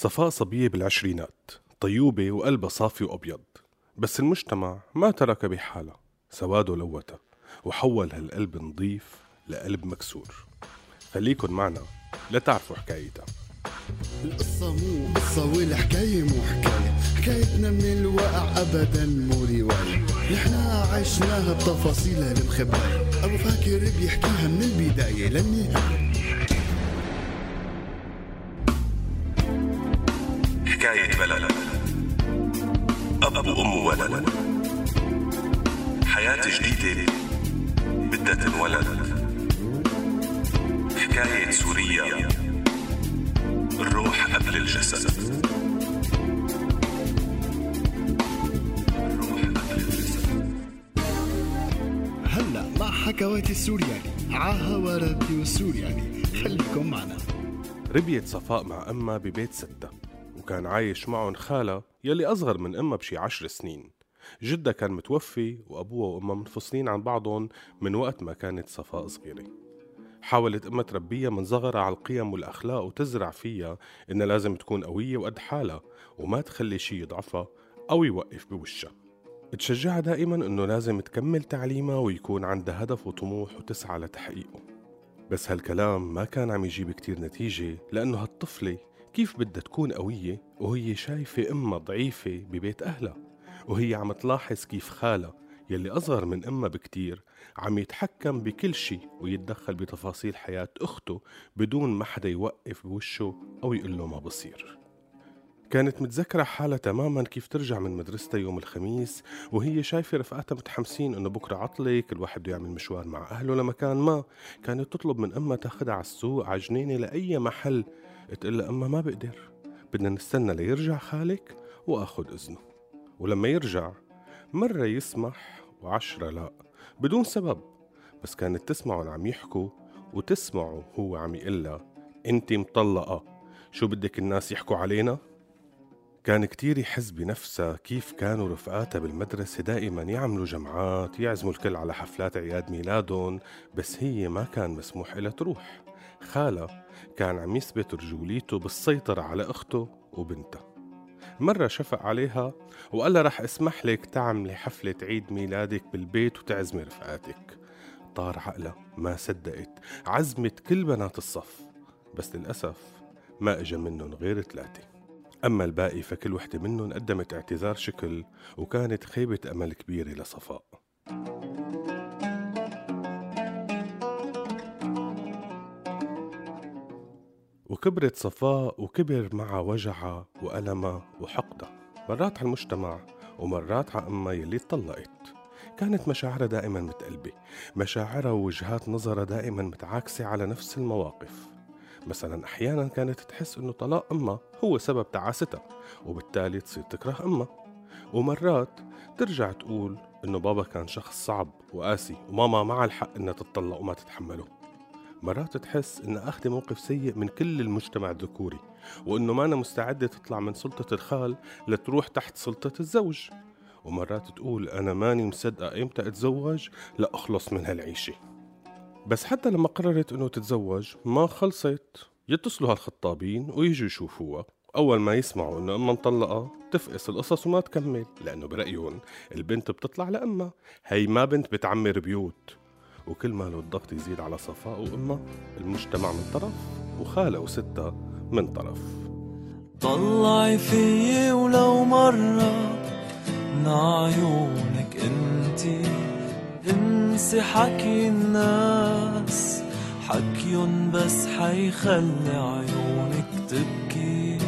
صفاء صبية بالعشرينات طيوبة وقلبها صافي وأبيض. بس المجتمع ما ترك بحالها سواده لوتها وحول هالقلب نظيف لقلب مكسور. خليكن معنا لتعرفوا حكايتها. القصة مو قصة والحكاية مو حكاية حكايتنا من الواقع أبدا مو رواية. نحنا عشناها بتفاصيلها المخبأة أبو فاكر بيحكيها من البداية للنهاية. جديدة بدها تنولد حكاية سوريا الروح قبل الجسد. الروح قبل الجسد. هلا مع حكواتي السورياني عاها راديو السورياني. خليكم معنا. ربيت صفاء مع أمها ببيت ستة وكان عايش معهم خالة يلي أصغر من أمها بشي عشر سنين. جدها كان متوفي وأبوها وأمها منفصلين عن بعضهم من وقت ما كانت صفاء صغيرة. حاولت أمها تربيها من صغرها على القيم والأخلاق وتزرع فيها إنها لازم تكون قوية وقد حالها وما تخلي شي يضعفها أو يوقف بوشها. تشجعها دائما إنه لازم تكمل تعليمها ويكون عندها هدف وطموح وتسعى لتحقيقه. بس هالكلام ما كان عم يجيب كتير نتيجة لأنه هالطفلة كيف بدها تكون قوية وهي شايفة أمها ضعيفة ببيت أهلها؟ وهي عم تلاحظ كيف خالها يلي أصغر من أمها بكتير عم يتحكم بكل شي ويتدخل بتفاصيل حياة أخته بدون ما حدا يوقف بوشه أو يقول له ما بصير. كانت متذكرة حالها تماما كيف ترجع من مدرستها يوم الخميس وهي شايفة رفقاتها متحمسين إنه بكرة عطلة كل واحد بده يعمل مشوار مع أهله لمكان ما. كانت تطلب من أمها تاخدها على السوق على جنينة لأي محل. تقول لها اما ما بقدر بدنا نستنى ليرجع خالك واخد إذنه. ولما يرجع مرة يسمح وعشرة لا بدون سبب بس كانت تسمعهم عم يحكوا وتسمعه هو عم يقلها. انت مطلقة شو بدك الناس يحكوا علينا؟ كان كتير يحس بنفسها كيف كانوا رفقاتها بالمدرسة دائما يعملوا جمعات يعزموا الكل على حفلات عياد ميلادهم بس هي ما كان مسموح إلها تروح. خالة كان عم يثبت رجوليته بالسيطرة على أخته وبنتها. مرة شفق عليها وقال لها رح أسمح لك تعملي حفلة عيد ميلادك بالبيت وتعزمي رفقاتك. طار عقلها ما صدقت. عزمت كل بنات الصف بس للأسف ما إجا منهم غير ثلاثة. أما الباقي فكل وحدة منهم قدمت اعتذار شكل وكانت خيبة أمل كبيرة لصفاء. وكبرت صفاء وكبر معها وجعها وألمها وحقدها مرات على المجتمع ومرات على أمها يلي اتطلقت كانت مشاعرها دائما متقلبة مشاعرها ووجهات نظرها دائما متعاكسة على نفس المواقف. مثلا أحيانا كانت تحس أنه طلاق أمها هو سبب تعاستها وبالتالي تصير تكره أمها. ومرات ترجع تقول أنه بابا كان شخص صعب وقاسي وماما مع الحق أنها تتطلق وما تتحمله. مرات تحس إنها أخذ موقف سيء من كل المجتمع الذكوري وإنه ما أنا مستعدة تطلع من سلطة الخال لتروح تحت سلطة الزوج. ومرات تقول أنا ماني مصدقة إمتى أتزوج لأخلص من هالعيشة. بس حتى لما قررت إنه تتزوج ما خلصت. يتصلوا هالخطابين ويجوا يشوفوها. أول ما يسمعوا إنه أمها مطلقة تفقس القصص وما تكمل لأنه برأيهم البنت بتطلع لأمها. هي ما بنت بتعمر بيوت. وكل ما له الضغط يزيد على صفاء وأمها المجتمع من طرف وخالة وستها من طرف. طلعي فيي ولو مرة من عيونك انتي انسي حكي الناس حكيون بس حيخلي عيونك تبكي.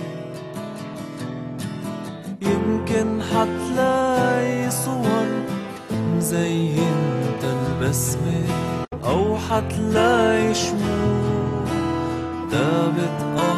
يمكن حتلاقي صور مزينة البسمة أو حتلاقي شموع. دابت قهر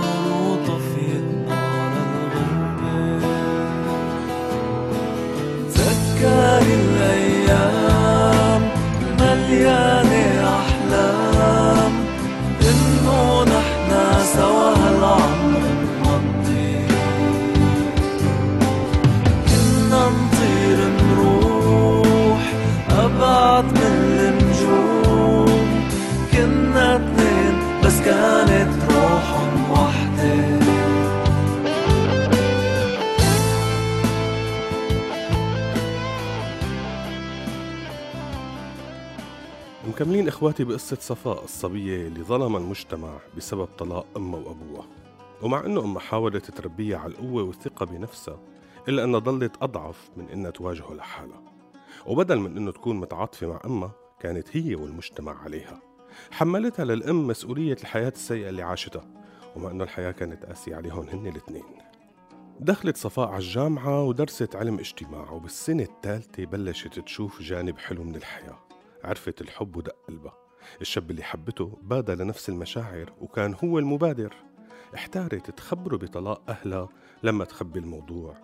مكملين إخواتي بقصة صفاء الصبية اللي ظلم المجتمع بسبب طلاق أمها وأبوها. ومع أنه أمها حاولت تربيها على القوة والثقة بنفسها إلا أنها ضلت أضعف من أنها تواجهه لحالها. وبدل من أنه تكون متعاطفة مع أمها كانت هي والمجتمع عليها. حملتها للأم مسؤولية الحياة السيئة اللي عاشتها. ومع أنه الحياة كانت قاسية عليهم هن الاثنين. دخلت صفاء على الجامعة ودرست علم اجتماع وبالسنة الثالثة بلشت تشوف جانب حلو من الحياة. عرفت الحب ودق قلبها. الشاب اللي حبته بادى لنفس المشاعر وكان هو المبادر. احتارت تخبره بطلاق أهلها لما تخبي الموضوع.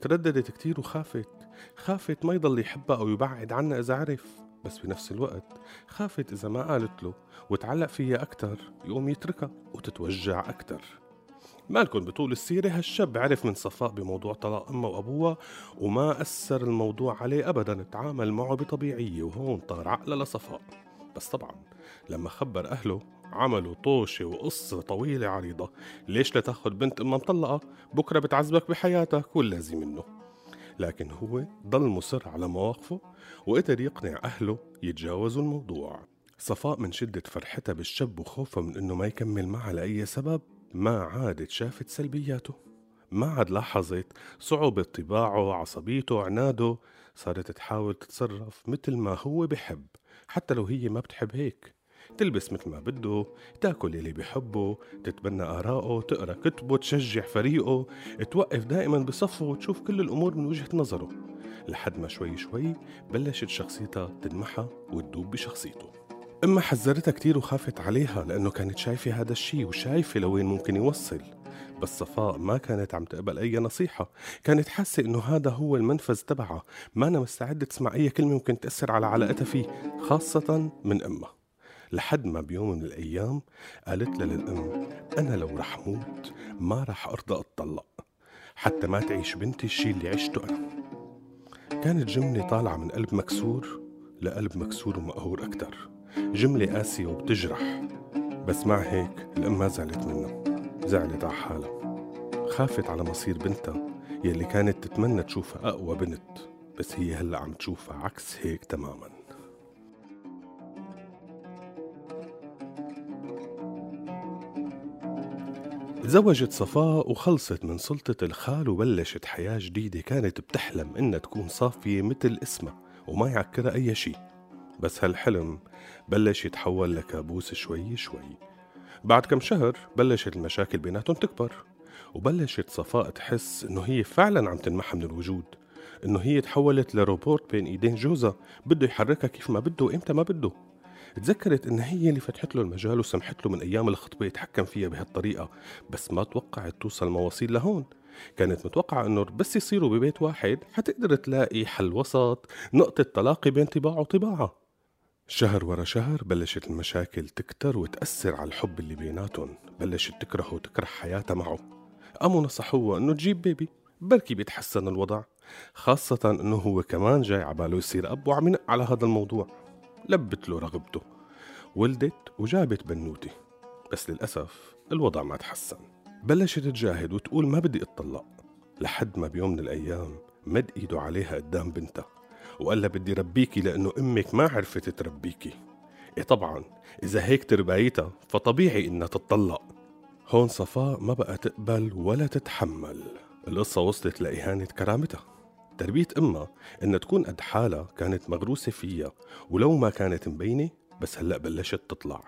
ترددت كتير وخافت. خافت ما يضل يحبها أو يبعد عنها إذا عرف. بس بنفس الوقت خافت إذا ما قالت له وتعلق فيها أكتر يقوم يتركها وتتوجع أكتر. مالكن بطول السيرة هالشاب عرف من صفاء بموضوع طلاق أمه وأبوها وما أثر الموضوع عليه أبدا تعامل معه بطبيعية وهون طار عقله لصفاء. بس طبعا لما خبر أهله عملوا طوشة وقصة طويلة عريضة ليش لا تاخد بنت أمها مطلقة؟ بكرة بتعذبك بحياتك واللازم منه. لكن هو ضل مصر على مواقفه وقدر يقنع أهله يتجاوزوا الموضوع. صفاء من شدة فرحتها بالشاب وخوفها من إنه ما يكمل معها لأي سبب ما عادت شافت سلبياته ما عاد لاحظت صعوبة طباعه عصبيته عناده صارت تحاول تتصرف مثل ما هو بحب حتى لو هي ما بتحب هيك. تلبس مثل ما بده تاكل اللي بحبه تتبنى آراءه تقرأ كتبه تشجع فريقه توقف دائما بصفه وتشوف كل الأمور من وجهة نظره. لحد ما شوي شوي بلشت شخصيتها تنمحى وتدوب بشخصيته. أما حذرتها كتير وخافت عليها لأنه كانت شايفة هذا الشي وشايفة لوين ممكن يوصل. بس صفاء ما كانت عم تقبل أي نصيحة. كانت حاسة إنه هذا هو المنفذ تبعها. ما أنا مستعدة تسمع أي كلمة ممكن تأثر على علاقتها فيه خاصة من أمها. لحد ما بيوم من الأيام قالت لها للأم أنا لو رح موت ما رح أرضى أتطلق. حتى ما تعيش بنتي الشي اللي عشته أنا. كانت جملة طالعة من قلب مكسور لقلب مكسور ومقهور أكتر. جملة قاسية وبتجرح. بس مع هيك الأم ما زعلت منه. زعلت على حالها. خافت على مصير بنتها يلي كانت تتمنى تشوفها أقوى بنت. بس هي هلأ عم تشوفها عكس هيك تماماً. تزوجت صفاء وخلصت من سلطة الخال وبلشت حياة جديدة كانت بتحلم إنها تكون صافية مثل اسمها وما يعكرها أي شي. بس هالحلم بلش يتحول لكابوس شوي شوي. بعد كم شهر بلشت المشاكل بيناتهم تكبر وبلشت صفاء تحس إنه هي فعلا عم تنمحى من الوجود إنه هي تحولت لروبوت بين إيدين جوزها بده يحركها كيف ما بده وإمتى ما بده. تذكرت إن هي اللي فتحت له المجال وسمحت له من أيام الخطبة يتحكم فيها بهالطريقة بس ما توقعت توصل مواصيل لهون. كانت متوقعة إنه بس يصيروا ببيت واحد حتقدر تلاقي حل وسط نقطة تلاقي بين طباعه وطباعها شهر ورا شهر بلشت المشاكل تكتر وتأثر على الحب اللي بيناتهم بلشت تكرهه وتكره حياتها معه. قاموا نصحوها إنه تجيب بيبي بركي بيتحسن الوضع. خاصة إنه هو كمان جاي عباله يصير أب وعم ينق على هذا الموضوع. لبت له رغبته. ولدت وجابت بنوتي. بس للأسف الوضع ما تحسن. بلشت تجاهد وتقول ما بدي أتطلق. لحد ما بيوم من الأيام مد إيده عليها قدام بنتها. وقال لها بدي ربيكي لأنه أمك ما عرفت تربيكي. إيه طبعا إذا هيك تربايتها فطبيعي إنها تتطلق. هون صفاء ما بقى تقبل ولا تتحمل. القصة وصلت لإهانة كرامتها. تربية أمها إنها تكون قد حالها كانت مغروسة فيها ولو ما كانت مبينة بس هلأ بلشت تطلع.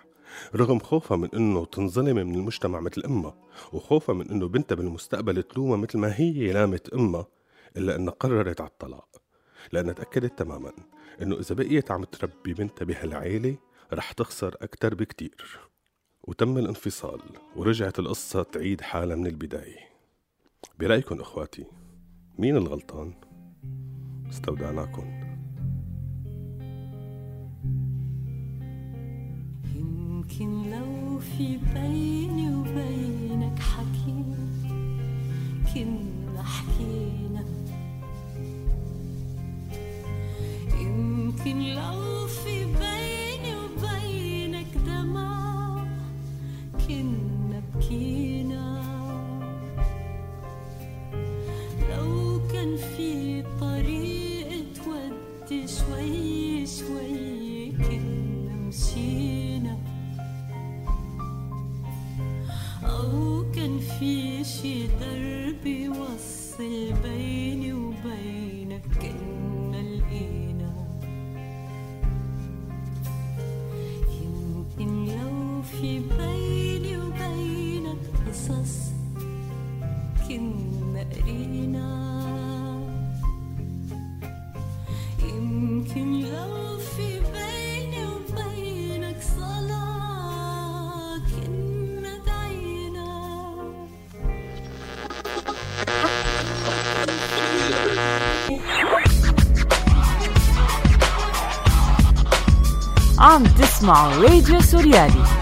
رغم خوفها من إنه تنظلم من المجتمع مثل أمها وخوفها من إنه بنتها بالمستقبل تلومها مثل ما هي لامت أمها إلا إنها قررت على الطلاق. لانها تاكدت تماما إنه إذا بقيت عم تربي بنتها بهالعيلة رح تخسر أكثر بكتير. وتم الانفصال ورجعت القصة تعيد حالها من البداية. برأيكم إخواتي مين الغلطان؟ استودعناكم. يمكن لو في بيني وبينك حكي كنا حكينا يمكن لو عم تسمعوا راديو سوريالي على